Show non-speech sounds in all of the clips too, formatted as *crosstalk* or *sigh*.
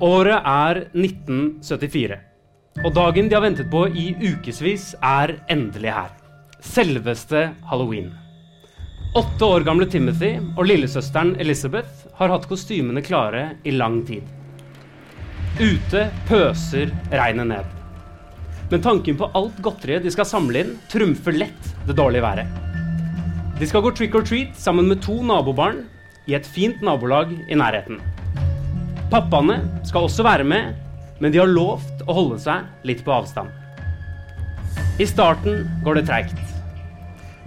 Året er 1974. Og dagen de har ventet på i ukevis, er endelig her. Selveste halloween. Åtte år gamle Timothy og lillesøsteren Elizabeth har hatt kostymene klare i lang tid. Ute pøser regnet ned. Men tanken på alt godteriet de skal samle inn, trumfer lett det dårlige været. De skal gå trick or treat sammen med to nabobarn i et fint nabolag i nærheten. Pappaene skal også være med, men de har lovt å holde seg litt på avstand. I starten går det treigt.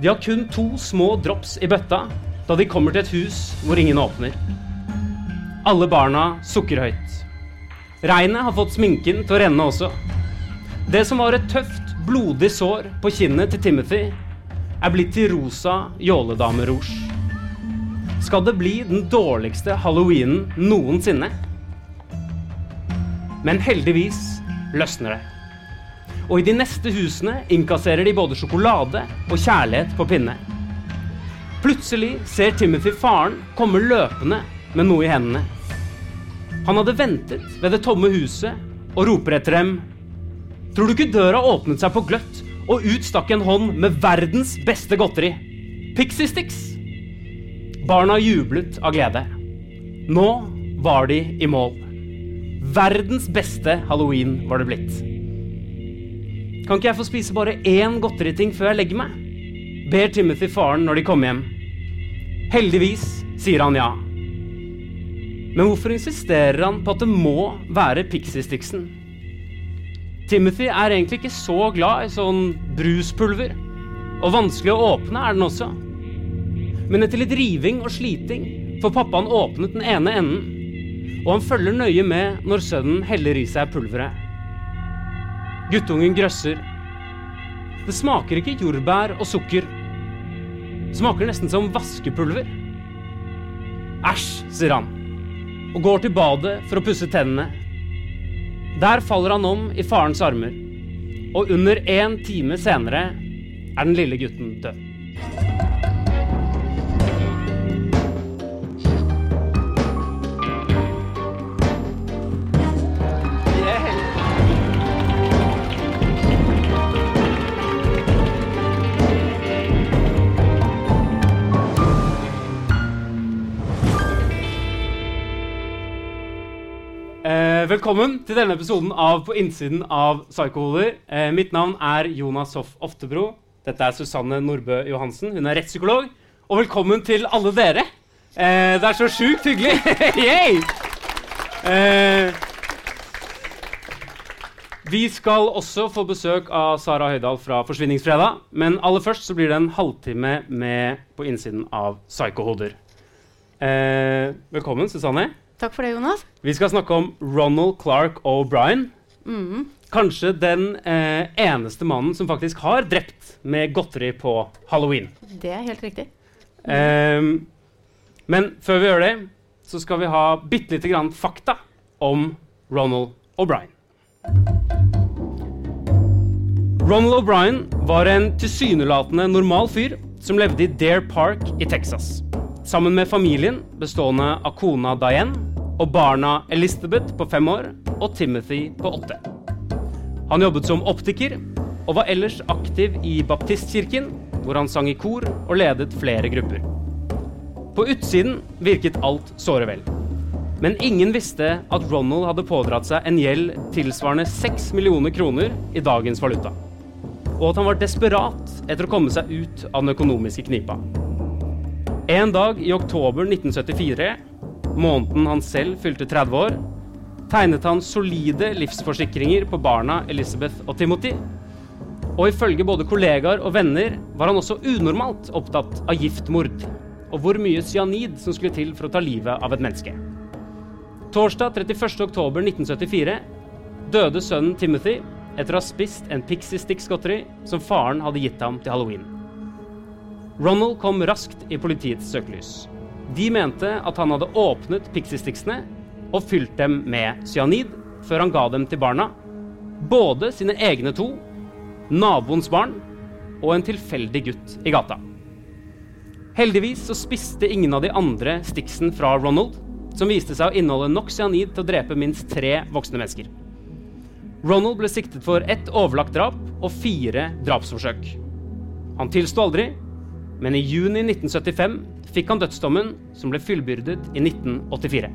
De har kun to små drops i bøtta da de kommer til et hus hvor ingen åpner. Alle barna sukker høyt. Regnet har fått sminken til å renne også. Det som var et tøft, blodig sår på kinnet til Timothy, er blitt til rosa jåledamerouge. Skal det bli den dårligste halloweenen noensinne? Men heldigvis løsner det. Og i de neste husene innkasserer de både sjokolade og kjærlighet på pinne. Plutselig ser Timothy faren komme løpende med noe i hendene. Han hadde ventet ved det tomme huset og roper etter dem. Tror du ikke døra åpnet seg på gløtt, og ut stakk en hånd med verdens beste godteri? Pixie Sticks! Barna jublet av glede. Nå var de i mål. Verdens beste halloween var det blitt. Kan ikke jeg få spise bare én godteriting før jeg legger meg? Ber Timothy faren når de kommer hjem. Heldigvis sier han ja. Men hvorfor insisterer han på at det må være Pixie Sticksen? Timothy er egentlig ikke så glad i sånn bruspulver. Og vanskelig å åpne er den også. Men etter litt riving og sliting får pappaen åpnet den ene enden. Og han følger nøye med når sønnen heller i seg pulveret. Guttungen grøsser. Det smaker ikke jordbær og sukker. Det Smaker nesten som vaskepulver. Æsj, sier han, og går til badet for å pusse tennene. Der faller han om i farens armer, og under en time senere er den lille gutten død. Eh, velkommen til denne episoden av På innsiden av Psykohoder. Eh, mitt navn er Jonas Hoff Oftebro. Dette er Susanne Nordbø Johansen. Hun er rettspsykolog. Og velkommen til alle dere. Eh, det er så sjukt hyggelig! *laughs* Eh, vi skal også få besøk av Sara Høydahl fra Forsvinningsfredag. Men aller først så blir det en halvtime med På innsiden av Psykohoder. Eh, velkommen, Susanne. Takk for det, Jonas. Vi skal snakke om Ronald Clark O'Brien. Kanskje den eh, eneste mannen som faktisk har drept med godteri på halloween. Det er helt riktig. Ehm, men før vi gjør det, så skal vi ha bitte lite grann fakta om Ronald O'Brien. Ronald O'Brien var en tilsynelatende normal fyr som levde i Dare Park i Texas. Sammen med familien bestående av kona Diane og barna Elizabeth på fem år og Timothy på åtte. Han jobbet som optiker og var ellers aktiv i baptistkirken, hvor han sang i kor og ledet flere grupper. På utsiden virket alt såre vel. Men ingen visste at Ronald hadde pådratt seg en gjeld tilsvarende 6 millioner kroner i dagens valuta. Og at han var desperat etter å komme seg ut av den økonomiske knipa. En dag i oktober 1974, måneden han selv fylte 30 år, tegnet han solide livsforsikringer på barna Elizabeth og Timothy. Og ifølge både kollegaer og venner var han også unormalt opptatt av giftmord. og hvor mye cyanid som skulle til for å ta livet av et menneske. Torsdag 31.10.1974 døde sønnen Timothy etter å ha spist en Pixie Sticks-godteri som faren hadde gitt ham til halloween. Ronald kom raskt i politiets søkelys. De mente at han hadde åpnet pixiesticksene og fylt dem med cyanid før han ga dem til barna. Både sine egne to, naboens barn og en tilfeldig gutt i gata. Heldigvis så spiste ingen av de andre sticksen fra Ronald, som viste seg å inneholde nok cyanid til å drepe minst tre voksne mennesker. Ronald ble siktet for ett overlagt drap og fire drapsforsøk. Han tilsto aldri, men i juni 1975 fikk han dødsdommen, som ble fullbyrdet i 1984.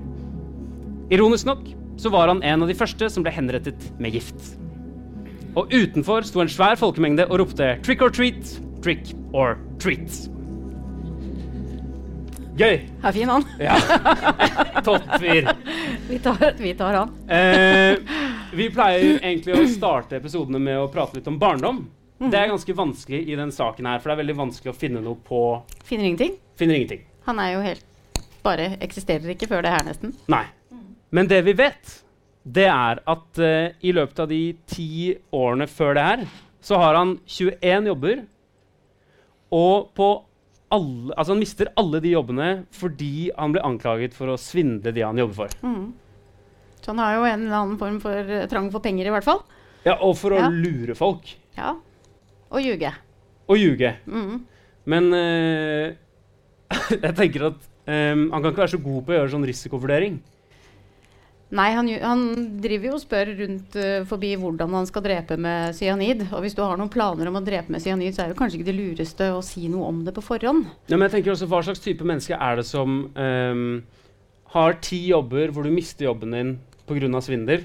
Ironisk nok så var han en av de første som ble henrettet med gift. Og utenfor sto en svær folkemengde og ropte 'trick or treat', 'trick or treat'. Gøy! Er fin han. Ja. *laughs* Topp fyr. Vi tar, vi tar han. Eh, vi pleier egentlig å starte episodene med å prate litt om barndom. Det er ganske vanskelig i den saken her, for det er veldig vanskelig å finne noe på Finner ingenting. Finner ingenting. Han er jo helt Bare eksisterer ikke før det her, nesten. Nei. Men det vi vet, det er at uh, i løpet av de ti årene før det her, så har han 21 jobber. Og på alle, altså han mister alle de jobbene fordi han blir anklaget for å svindle de han jobber for. Mm. Så han har jo en eller annen form for eh, trang for penger, i hvert fall. Ja, Og for å Ja. lure folk. Ja. Og ljuge. Og ljuge. Mm. Men uh, *laughs* jeg tenker at um, han kan ikke være så god på å gjøre sånn risikovurdering. Nei, han, han driver jo og spør rundt uh, forbi hvordan han skal drepe med cyanid. Og hvis du har noen planer om å drepe med cyanid, så er det kanskje ikke det lureste å si noe om det på forhånd. Ja, men jeg tenker også Hva slags type menneske er det som um, har ti jobber hvor du mister jobben din pga. svindel,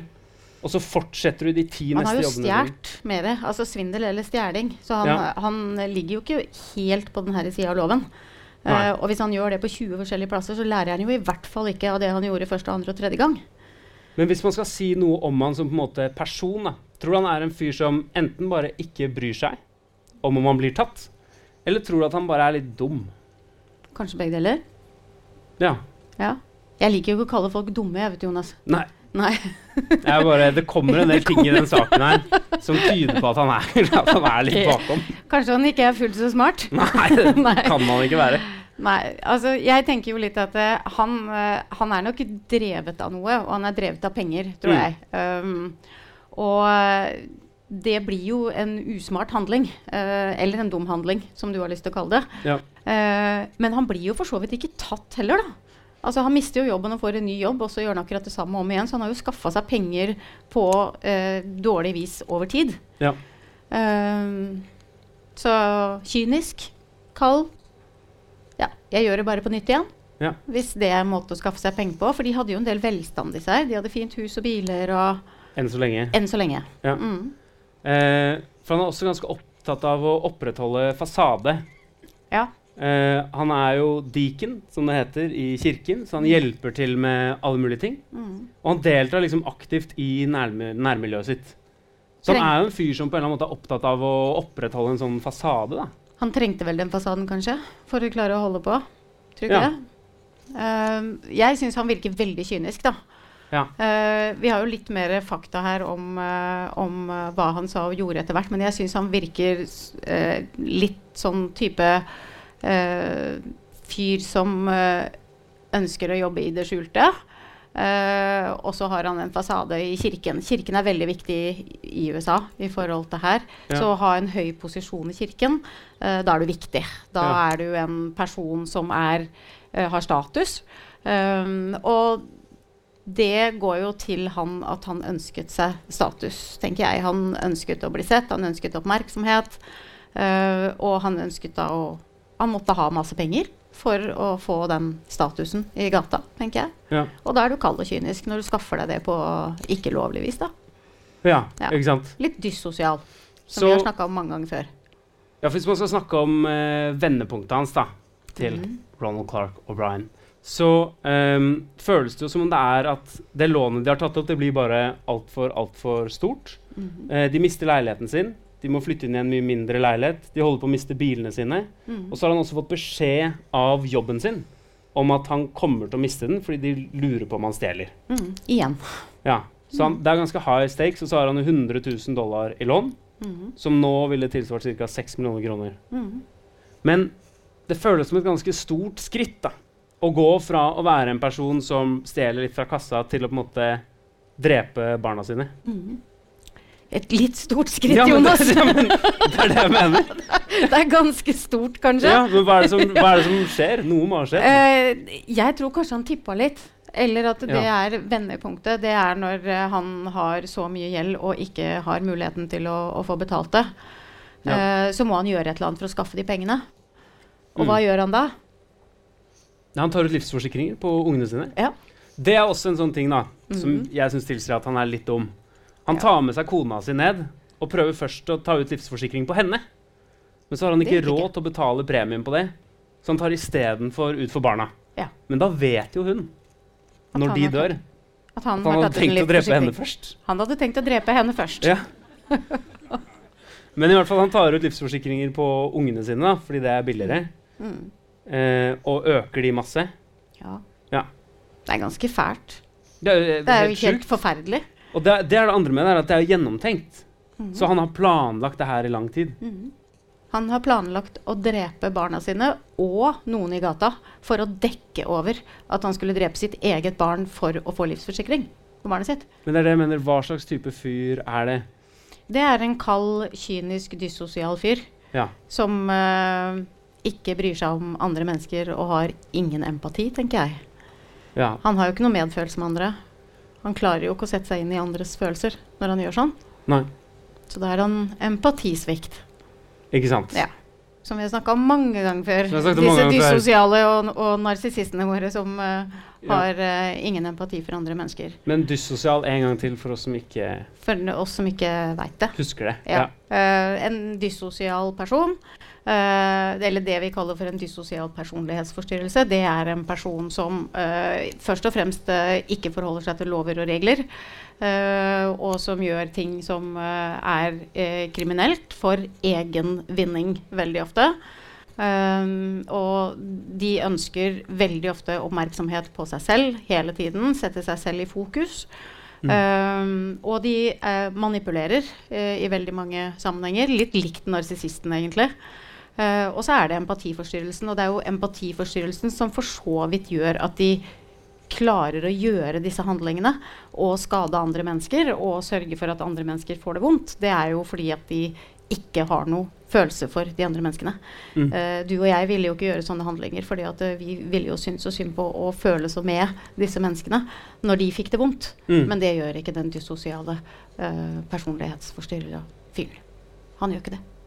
og så fortsetter du de ti neste jobbene. Han har jo stjålet med det. altså svindel eller stjeling. Så han, Ja. han ligger jo ikke helt på denne sida av loven. Eh, og hvis han gjør det på 20 forskjellige plasser, så lærer han jo i hvert fall ikke av det han gjorde første, andre og tredje gang. Men hvis man skal si noe om han som på en måte person, da, tror du han er en fyr som enten bare ikke bryr seg om om han blir tatt, eller tror du at han bare er litt dum? Kanskje begge deler. Ja. Ja. Jeg liker jo ikke å kalle folk dumme, jeg vet Jonas. Nei. Nei. Bare, det kommer en del ting i den saken her som tyder på at han er, *laughs* at han er litt bakom. Kanskje han ikke er fullt så smart. *laughs* Nei, det *laughs* Nei. kan man ikke være. Nei, altså jeg tenker jo litt at uh, han, uh, han er nok drevet av noe, og han er drevet av penger, tror Mm. jeg. Um, og eh, det blir jo en usmart handling, Uh, eller en dum handling, som du har lyst til å kalle det. Ja. Men han blir jo for så vidt ikke tatt heller, da. Altså Han mister jo jobben og får en ny jobb, og så gjør han akkurat det samme om igjen. Så han har jo skaffa seg penger på eh, dårlig vis over tid. Ja. Um, så kynisk, kald. Ja, jeg gjør det bare på nytt igjen. Ja. Hvis det er en måte å skaffe seg penger på. For de hadde jo en del velstand i seg. De hadde fint hus og biler og Enn så lenge. Enn så lenge. Ja. Mm. Eh, for han er også ganske opptatt av å opprettholde fasade. Ja. Eh, han er jo deacon, som det heter, i kirken, så han hjelper til med alle mulige ting. Mm. Og han deltar liksom aktivt i nærmi nærmiljøet sitt. Så han er jo en fyr som på en eller annen måte er opptatt av å opprettholde en sånn fasade. da. Han trengte vel den fasaden, kanskje, for å klare å holde på. Tror du Ja. det? Uh, jeg syns han virker veldig kynisk, da. Ja. Uh, vi har jo litt mer fakta her om, uh, om hva han sa og gjorde etter hvert, men jeg syns han virker litt sånn type fyr som eh, ønsker å jobbe i det skjulte. Uh, og så har han en fasade i kirken. Kirken er veldig viktig i USA i forhold til her. Ja. Så å ha en høy posisjon i kirken, uh, da er du viktig. Da Ja. er du en person som er, uh, har status. Um, og det går jo til han at han ønsket seg status, tenker jeg. Han ønsket å bli sett, han ønsket oppmerksomhet. eh, og han ønsket da å Han måtte ha masse penger for å få den statusen i gata, tenker jeg. Ja. Og da er du kald og kynisk når du skaffer deg det på ikke lovlig vis, da. ja, Ja. ikke sant? Litt dyssosial, som Så vi har snakka om mange ganger før. ja, for hvis man skal snakke om eh, vendepunktet hans da, til mm. Ronald Clark O'Brien, så um, føles det jo som om det er at det lånet de har tatt opp, det blir bare altfor, altfor stort. Mhm. Eh, de mister leiligheten sin. De må flytte inn i en mye mindre leilighet. De holder på å miste bilene sine. Mm. Og så har han også fått beskjed av jobben sin om at han kommer til å miste den fordi de lurer på om han stjeler. Mm. Igjen. Ja. Så han, det er ganske high stakes, og så har han 100 000 dollar i lån, Mm. som nå ville tilsvart ca. 6 millioner kroner. Mm. Men det føles som et ganske stort skritt da, å gå fra å være en person som stjeler litt fra kassa, til å på en måte drepe barna sine. Mm. Et litt stort skritt, Ja, Jonas. Det, ja, *laughs* men, det er det jeg mener. *laughs* det er ganske stort, kanskje. Ja, men hva er, det som, er det som skjer? Noe må ha skjedd. Uh, jeg tror kanskje han tippa litt. Eller at det Ja. er vendepunktet. Det er når eh, han har så mye gjeld og ikke har muligheten til å, å få betalt det. Eh, så må han gjøre et eller annet for å skaffe de pengene. Og Mm. hva gjør han da? Han tar ut livsforsikringer på ungene sine. Ja. Det er også en sånn ting da, som Mhm. jeg syns tilsier at han er litt dum. Han tar med seg kona si ned og prøver først å ta ut livsforsikring på henne. Men så har han ikke råd til å betale premien på det, så han tar istedenfor ut for barna. Ja. Men da vet jo hun, At når de dør, At han, at han hadde tenkt å drepe henne først. Han hadde tenkt å drepe henne først. Ja. *laughs* Men i hvert fall han tar ut livsforsikringer på ungene sine, da, fordi det er billigere, Mm. eh, og øker de masse. Ja. Ja. Det er ganske fælt. Det er, jo- Det er jo helt helt sjukt. forferdelig. Og det, det er det andre med det, er at det er gjennomtenkt. Mhm. Så han har planlagt det her i lang tid. Mhm. Han har planlagt å drepe barna sine og noen i gata for å dekke over at han skulle drepe sitt eget barn for å få livsforsikring på barnet sitt. Men det er det jeg mener, hva slags type fyr er det? Det er en kald, kynisk, dyssosial fyr Ja. som uh, ikke bryr seg om andre mennesker og har ingen empati, tenker jeg. ja. Han har jo ikke noe medfølelse med andre. Han klarer jo ikke å sette seg inn i andres følelser når han gjør sånn. Nei. Så da er han empatisvikt. Ikke sant? Ja. Som vi har snakka om mange ganger før. Disse dyssosiale og, og narsissistene våre som Ja. har eh, ingen empati for andre mennesker. Men dyssosial en gang til for oss som ikke For oss som ikke veit det. husker det. Ja. Eh, en dyssosial person, eh, eller det vi kaller for en dyssosial personlighetsforstyrrelse, det er en person som uh, først og fremst uh, ikke forholder seg til lover og regler, og som gjør ting som er kriminelt for egen vinning veldig ofte. Og de ønsker veldig ofte oppmerksomhet på seg selv hele tiden, sette seg selv i fokus. Um, og de uh, manipulerer uh, i veldig mange sammenhenger. Litt likt narsissisten, egentlig. Eh, og så er det empatiforstyrrelsen. Og det er jo empatiforstyrrelsen som for så vidt gjør at de klarer å gjøre disse handlingene og skade andre mennesker og sørge for at andre mennesker får det vondt. Det er jo fordi at de ikke har noe følelse for de andre menneskene. Mm. Uh, du og jeg ville jo ikke gjøre sånne handlinger, fordi at uh, vi ville jo synes så synd på å føle så med disse menneskene når de fikk det vondt. Mm. Men det gjør ikke den dyssosiale uh, personlighetsforstyrra fyren. Han gjør ikke det.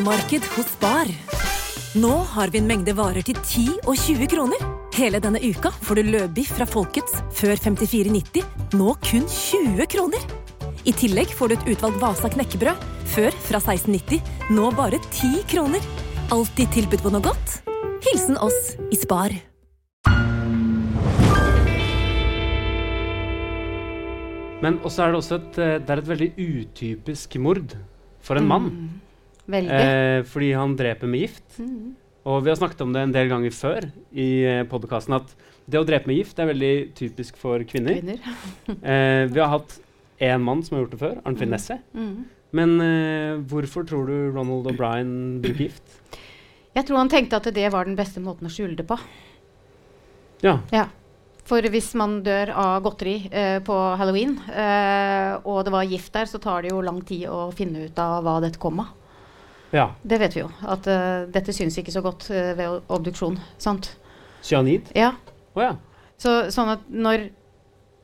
Kronemarked hos Spar. Nå har vi en mengde varer til 10 og 20 kroner. Hele denne uka får du løbiff fra Folkets før 54,90, nå kun 20 kroner. I tillegg får du et utvalgt Vasa knekkebrød, før fra 16,90, nå bare 10 kroner. Alltid tilbud på noe godt. Hilsen oss i Spar. Men også er det også et, eh, det er et veldig utypisk mord for en mann. Veldig. Eh, fordi han dreper med gift. Mm. Og vi har snakket om det en del ganger før i eh, podkasten at det å drepe med gift er veldig typisk for kvinner. Kvinner. *laughs* Eh, vi har hatt én mann som har gjort det før, Arnfinn Nesset. Mm. Men eh, hvorfor tror du Ronald O'Brien bruker gift? Jeg tror han tenkte at det var den beste måten å skjule det på. Ja. Ja. For hvis man dør av godteri eh, på halloween, eh, og det var gift der, så tar det jo lang tid å finne ut av hva dette kom av. ja. Det vet vi jo. At uh, dette synes ikke så godt uh, ved obduksjon. Sant? Cyanid? Ja. Oh, ja. Så, sånn at når,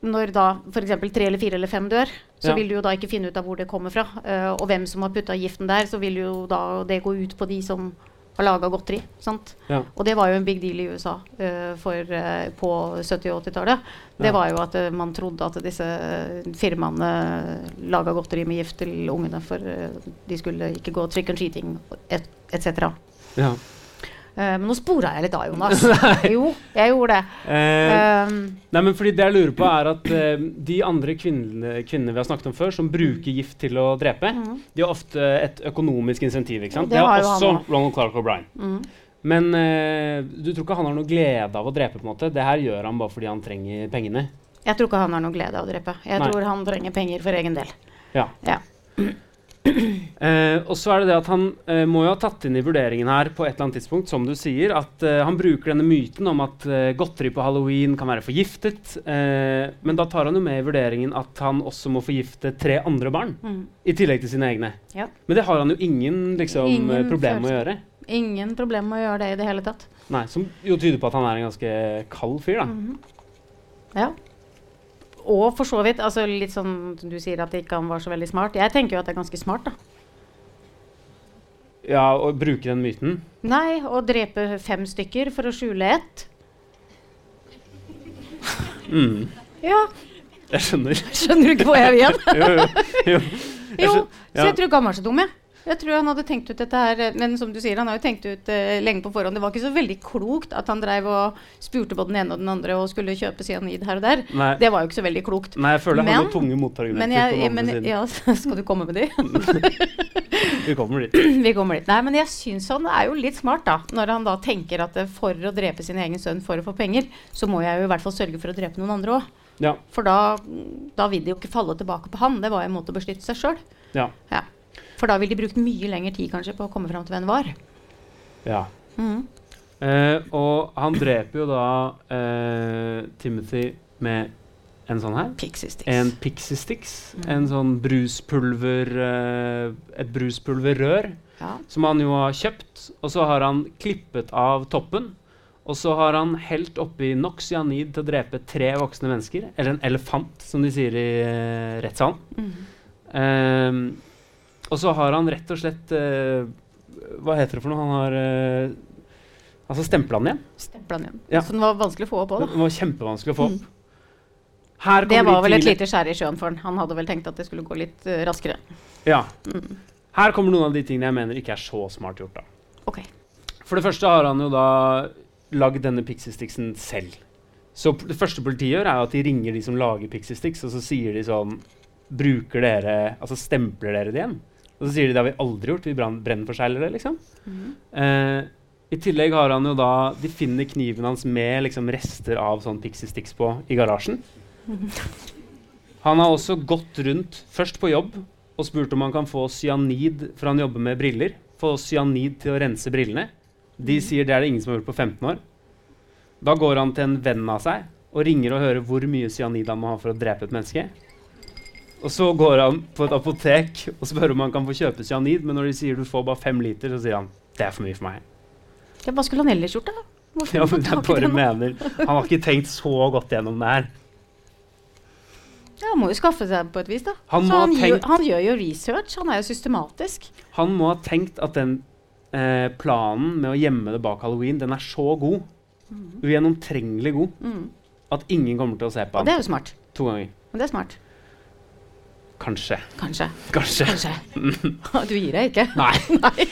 når da f.eks. tre eller fire eller fem dør, så Ja. vil du jo da ikke finne ut av hvor det kommer fra. Uh, og hvem som har putta giften der, så vil jo da det gå ut på de som har laga godteri. sant? Ja. Og det var jo en big deal i USA uh, for, uh, på 70- og 80-tallet. Det Ja. var jo at uh, man trodde at disse firmaene laga godteri med gift til ungene, for de skulle ikke gå trick and treating et- etc. Ja. Eh, men nå spora jeg litt av, Jonas. *laughs* jo, jeg gjorde det. Uh, Um, Nei, men fordi Det jeg lurer på, er at uh, de andre kvinnene, kvinnene vi har snakket om før, som bruker gift til å drepe, de har ofte et økonomisk insentiv. ikke sant? Mhm. Det det har har også. Ronald Clark O'Brien. -huh. Men eh, du tror ikke han har noe glede av å drepe? på en måte? Det her gjør han bare fordi han trenger pengene? Jeg tror ikke han har noe glede av å drepe. Jeg Nei. tror han trenger penger for egen del. Ja. Ja. Eh, og så er det det at Han eh, må jo ha tatt inn i vurderingen her på et eller annet tidspunkt, som du sier, at eh, han bruker denne myten om at eh, godteri på halloween kan være forgiftet. Eh, men da tar han jo med i vurderingen at han også må forgifte tre andre barn. Mm. I tillegg til sine egne. Ja. Men det har han jo ingen, liksom, Ingen eh, problem med å gjøre. Ingen problem med å gjøre det i det hele tatt. Nei, Som jo tyder på at han er en ganske kald fyr. da. Mhm. Ja. Og for så vidt, altså litt sånn du sier at ikke han var så veldig smart. Jeg tenker jo at det er ganske smart, da. Ja, Å bruke den myten. Nei, å drepe fem stykker for å skjule ett. Mm. Ja, Jeg skjønner. skjønner du ikke hvor jeg vil hen? *laughs* jo, jo, jo. Jeg Jo, skjøn- så jeg tror ikke han var så dum, jeg. Jeg tror han hadde tenkt ut dette her, men som du sier, han har jo tenkt ut uh, lenge på forhånd. Det var ikke så veldig klokt at han dreiv og spurte på den ene og den andre og skulle kjøpe cyanid her og der. Nei, Det var jo ikke så veldig klokt. nei, jeg føler han har noen tunge motargumenter Men på jeg, den andre men, siden. ja, *laughs* skal du komme med de? *laughs* Vi kommer dit. *clears throat* Vi kommer dit. Nei, men jeg syns han er jo litt smart, da. Når han da tenker at eh, for å drepe sin egen sønn for å få penger, så må jeg jo i hvert fall sørge for å drepe noen andre òg. Ja, For da, da vil de jo ikke falle tilbake på han. Det var en måte å beskytte seg sjøl. ja, Ja. For da ville de brukt mye lengre tid kanskje på å komme fram til hvem det var. ja. Mm. Eh, og han dreper jo da eh, Timothy med en sånn her. Pixie sticks. En Pixie Sticks. Mm. En sånn bruspulver eh, Et bruspulverrør Ja. som han jo har kjøpt. Og så har han klippet av toppen. Og så har han helt oppi nok cyanid til å drepe tre voksne mennesker. Eller en elefant, som de sier i eh, rettssalen. Mm. Ehm, og så har han rett og slett eh, Hva heter det for noe? Han har eh, Altså stempla den igjen. Stempla den igjen. Ja. Så den var vanskelig å få opp òg, da. Den var kjempevanskelig å få opp. Mm. Det var vel et lite skjær i sjøen for han. Han hadde vel tenkt at det skulle gå litt uh, raskere. Ja. Mm. Her kommer noen av de tingene jeg mener ikke er så smart gjort. da. Ok. For det første har han jo da lagd denne Pixie Sticksen selv. Så det første politiet gjør, er at de ringer de som lager Pixie Sticks, og så sier de sånn Bruker dere Altså stempler dere det igjen? Og så sier de det har vi aldri gjort, vi brenner brennforsegler det, liksom. Mm. Eh, I tillegg har han jo da De finner kniven hans med liksom rester av sånn Pixie Sticks på i garasjen. *laughs* Han har også gått rundt, først på jobb, og spurt om han kan få cyanid, for han jobber med briller. Få cyanid til å rense brillene. De sier det er det ingen som har gjort på 15 år. Da går han til en venn av seg og ringer og hører hvor mye cyanid han må ha for å drepe et menneske. Og så går han på et apotek og spør om han kan få kjøpe cyanid, men når de sier du får bare fem liter, så sier han det er for mye for meg. Ja, hva skulle han ellers gjort, da? Hvorfor Ja, men jeg bare mener Han har ikke tenkt så godt gjennom det her. Ja, han må jo skaffe seg på et vis, da. Han Så han, tenkt, gjør, han gjør jo research. Han er jo systematisk. Han må ha tenkt at den eh, planen med å gjemme det bak halloween, den er så god, ugjennomtrengelig god, Mm. at ingen kommer til å se på Og det er jo smart. to ganger. Og det er smart. Kanskje. Kanskje. Kanskje. Kanskje. Du gir deg ikke? *laughs* Nei. *laughs* Nei.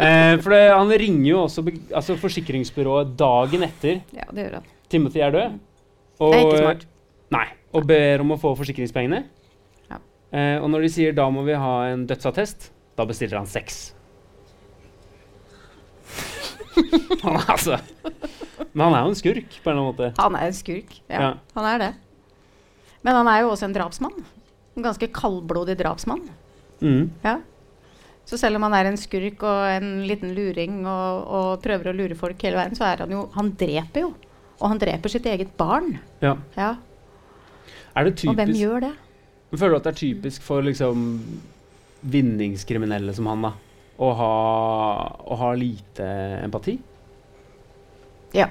Eh, for det, han ringer jo også altså forsikringsbyrået dagen etter Ja, det gjør han. Timothy er død. Og, Det er ikke smart. Nei, og ber om å få forsikringspengene. Ja. Eh, og når de sier da må vi ha en dødsattest, da bestiller han seks. *laughs* han er altså Men han er jo en skurk, på en eller annen måte. Han er en skurk. Ja, Ja. han er det. Men han er jo også en drapsmann. En ganske kaldblodig drapsmann. Mm. Ja. Så selv om han er en skurk og en liten luring og, og prøver å lure folk hele veien, så er han jo Han dreper jo. Og han dreper sitt eget barn. Ja. Ja. Er det Og hvem gjør det? Føler du at det er typisk for liksom vinningskriminelle som han, da? Å ha, å ha lite empati? Ja.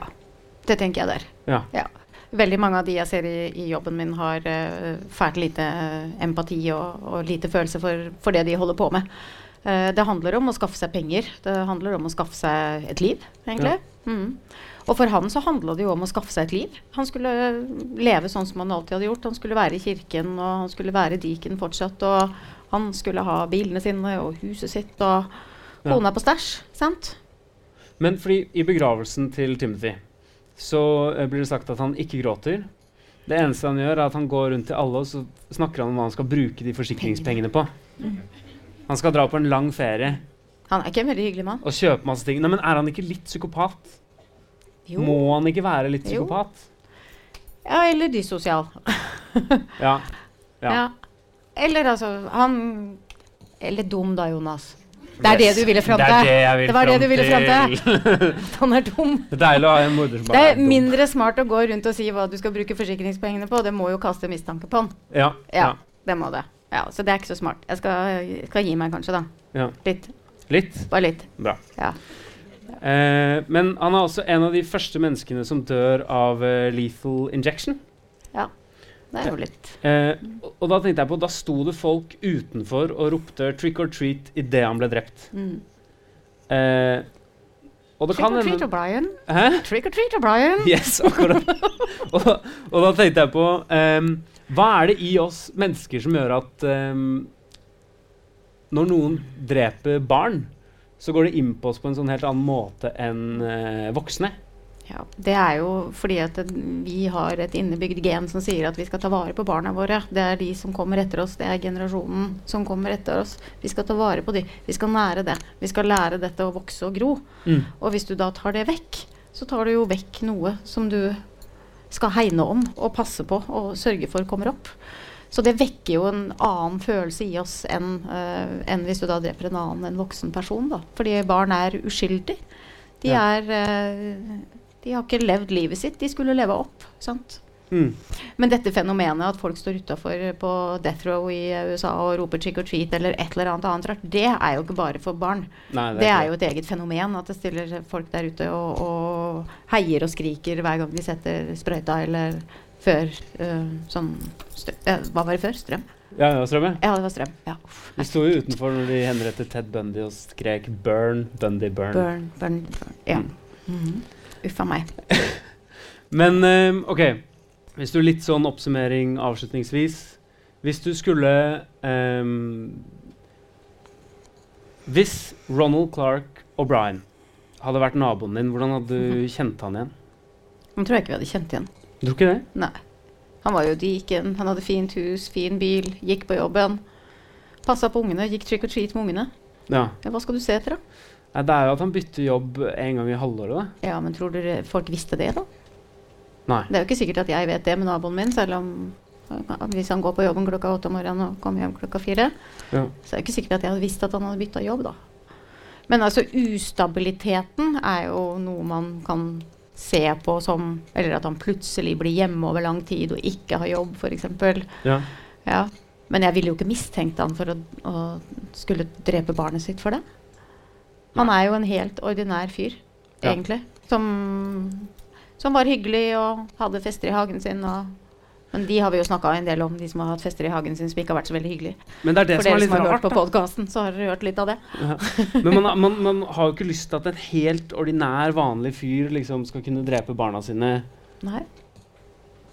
Det tenker jeg der. Ja. Veldig mange av de jeg ser i, i jobben min, har uh, fælt lite eh, empati og, og lite følelse for, for det de holder på med. Uh, det handler om å skaffe seg penger. Det handler om å skaffe seg et liv, egentlig. Mm. Og for han så handla det jo om å skaffe seg et liv. Han skulle leve sånn som han alltid hadde gjort. Han skulle være i kirken, og han skulle være i diken fortsatt. Og han skulle ha bilene sine og huset sitt og Ja. på stæsj. Sant? Men fordi i begravelsen til Timothy så eh, blir det sagt at han ikke gråter. Det eneste han gjør, er at han går rundt til alle og så snakker han om hva han skal bruke de forsikringspengene på. Han skal dra på en lang ferie Han er ikke en veldig hyggelig mann. og kjøpe masse ting. Nei, men Er han ikke litt psykopat? Jo. Må han ikke være litt Jo. psykopat? Ja, eller dysosial. Ja. Ja. Ja. Eller altså Han Eller dum, da, Jonas. Det er det du ville fram Det til. er det Det var det du ville fram til. *laughs* Han er dum. Det er deilig å ha en morder som bare er er dum. mindre smart å gå rundt og si hva du skal bruke forsikringspengene på. Det må jo kaste mistanke på han. Ja. Ja, ja. det må det. Ja, Så det er ikke så smart. Jeg skal, skal gi meg kanskje, da. ja. Litt. Litt. Bare litt. Bra. Ja. Eh, men han er også en av de første menneskene som dør av uh, lethal injection. Det er jo litt Eh, og, da tenkte jeg på, da sto det folk utenfor og ropte 'trick or treat' idet han ble drept. mm. Eh, Trick or treat, O'Brien. Trick or treat, O'Brien. Yes, akkurat. *laughs* og, og da tenkte jeg på um, Hva er det i oss mennesker som gjør at um, når noen dreper barn, så går det inn på oss på en sånn helt annen måte enn uh, voksne? Ja, det er jo fordi at vi har et innebygd gen som sier at vi skal ta vare på barna våre. Det er de som kommer etter oss. Det er generasjonen som kommer etter oss. Vi skal ta vare på de. Vi skal nære det. Vi skal lære dette å vokse og gro. Mm. Og hvis du da tar det vekk, så tar du jo vekk noe som du skal hegne om og passe på og sørge for kommer opp. Så det vekker jo en annen følelse i oss enn uh, en hvis du da dreper en annen, en voksen person. da. Fordi barn er uskyldige. De Ja. er eh, De har ikke levd livet sitt. De skulle leve opp. sant? Mm. Men dette fenomenet at folk står utafor på death row i USA og roper 'trick or treat' eller et eller annet annet rart, det er jo ikke bare for barn. Nei, Det er ikke jo et eget fenomen at det stiller folk der ute og, og heier og skriker hver gang de setter sprøyta eller før øh, sånn eh, Hva var det før? Strøm? Ja, det var strøm, Ja, det var strøm. Ja. uff. Vi sto jo utenfor når de henrettet Ted Bundy og skrek 'burn, Bundy, burn'. Burn, burn, burn. Ja. Mhm. Uff a meg. *laughs* Men ehm, OK, hvis du litt sånn oppsummering avslutningsvis Hvis du skulle um, Hvis Ronald Clark O'Brien hadde vært naboen din, hvordan hadde du kjent han igjen? Nå tror jeg ikke vi hadde kjent igjen. Du tror ikke det? Nei. Han var jo diken, han hadde fint hus, fin bil, gikk på jobben. Passa på ungene, gikk trick or treat med ungene. Ja. Ja, hva skal du se etter, da? Nei, det er jo at han bytter jobb en gang i halvåret, da. Ja, men tror dere folk visste det, da? Nei. Det er jo ikke sikkert at jeg vet det med naboen min, selv om hvis han går på jobben klokka åtte om morgenen og kommer hjem klokka fire. Ja. Så er det ikke sikkert at jeg hadde visst at han hadde bytta jobb, da. Men altså, ustabiliteten er jo noe man kan se på som Eller at han plutselig blir hjemme over lang tid og ikke har jobb, f.eks. Ja. Ja. Men jeg ville jo ikke mistenkt han for å, å skulle drepe barnet sitt for det. Han er jo en helt ordinær fyr, egentlig. Som, som var hyggelig og hadde fester i hagen sin. Og, men de har vi jo snakka en del om, de som har hatt fester i hagen sin som ikke har vært så veldig hyggelige. Men det er det For som er litt som har hørt på podkasten, så har dere hørt litt av det. Ja. Men man, man, man har jo ikke lyst til at en helt ordinær, vanlig fyr liksom skal kunne drepe barna sine. Nei.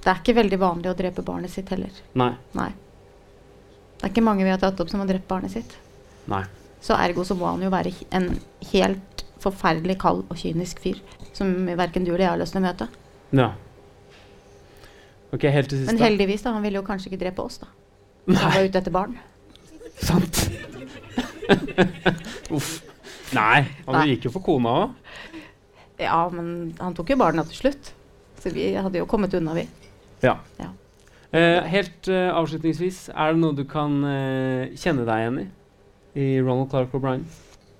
Det er ikke veldig vanlig å drepe barnet sitt heller. Nei. Nei. Det er ikke mange vi har tatt opp som har drept barnet sitt. Nei. Så ergo så må han jo være en helt forferdelig kald og kynisk fyr. Som verken du eller jeg har lyst til å møte. Ja. Ok, helt til sist, Men heldigvis, da. Han ville jo kanskje ikke drepe oss, da. Nei. Han var ute etter barn. sant. *laughs* Uff. Nei, han Nei. gikk jo for kona òg. Ja, men han tok jo barna til slutt. Så vi hadde jo kommet unna, vi. Ja. Ja. Eh, helt eh, avslutningsvis, er det noe du kan eh, kjenne deg igjen i? I Ronald Clark O'Brien?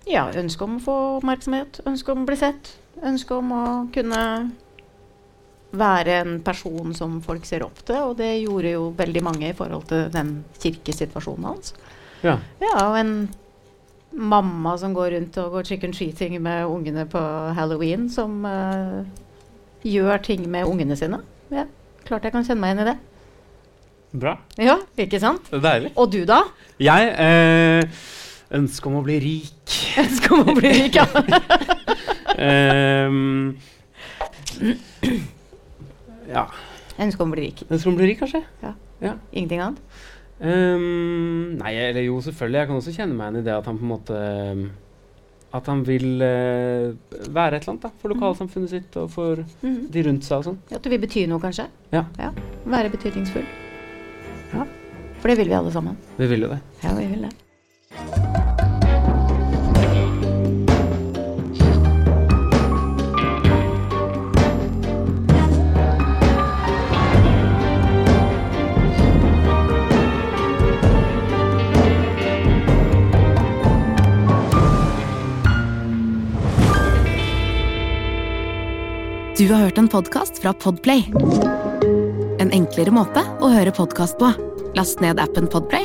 Ja, ønske om å få oppmerksomhet. Ønske om å bli sett. Ønske om å kunne være en person som folk ser opp til. Og det gjorde jo veldig mange i forhold til den kirkesituasjonen hans. Ja. Ja, og en mamma som går rundt og går chicken treating med ungene på halloween, som uh, gjør ting med ungene sine. Ja. Klart jeg kan kjenne meg igjen i det. Bra. Ja, ikke sant? Det er deilig. Og du, da? Jeg eh, ønsker om å bli rik. Ønske om å bli rik, ja. um, *laughs* ja. Ønske om å bli rik. Ønske om å bli rik, kanskje? Ingenting annet? Um, nei, eller jo, selvfølgelig. Jeg kan også kjenne meg igjen i det at han på en måte At han vil uh, være et eller annet da, for lokalsamfunnet sitt og for Mhm. de rundt seg og sånn. At du vil bety noe, kanskje? Ja. Være betydningsfull. Ja. For det vil vi alle sammen. Vi vil jo det. Ja, vi vil det. Du har hørt en podkast fra Podplay. En enklere måte å høre podkast på. Last ned appen Podplay,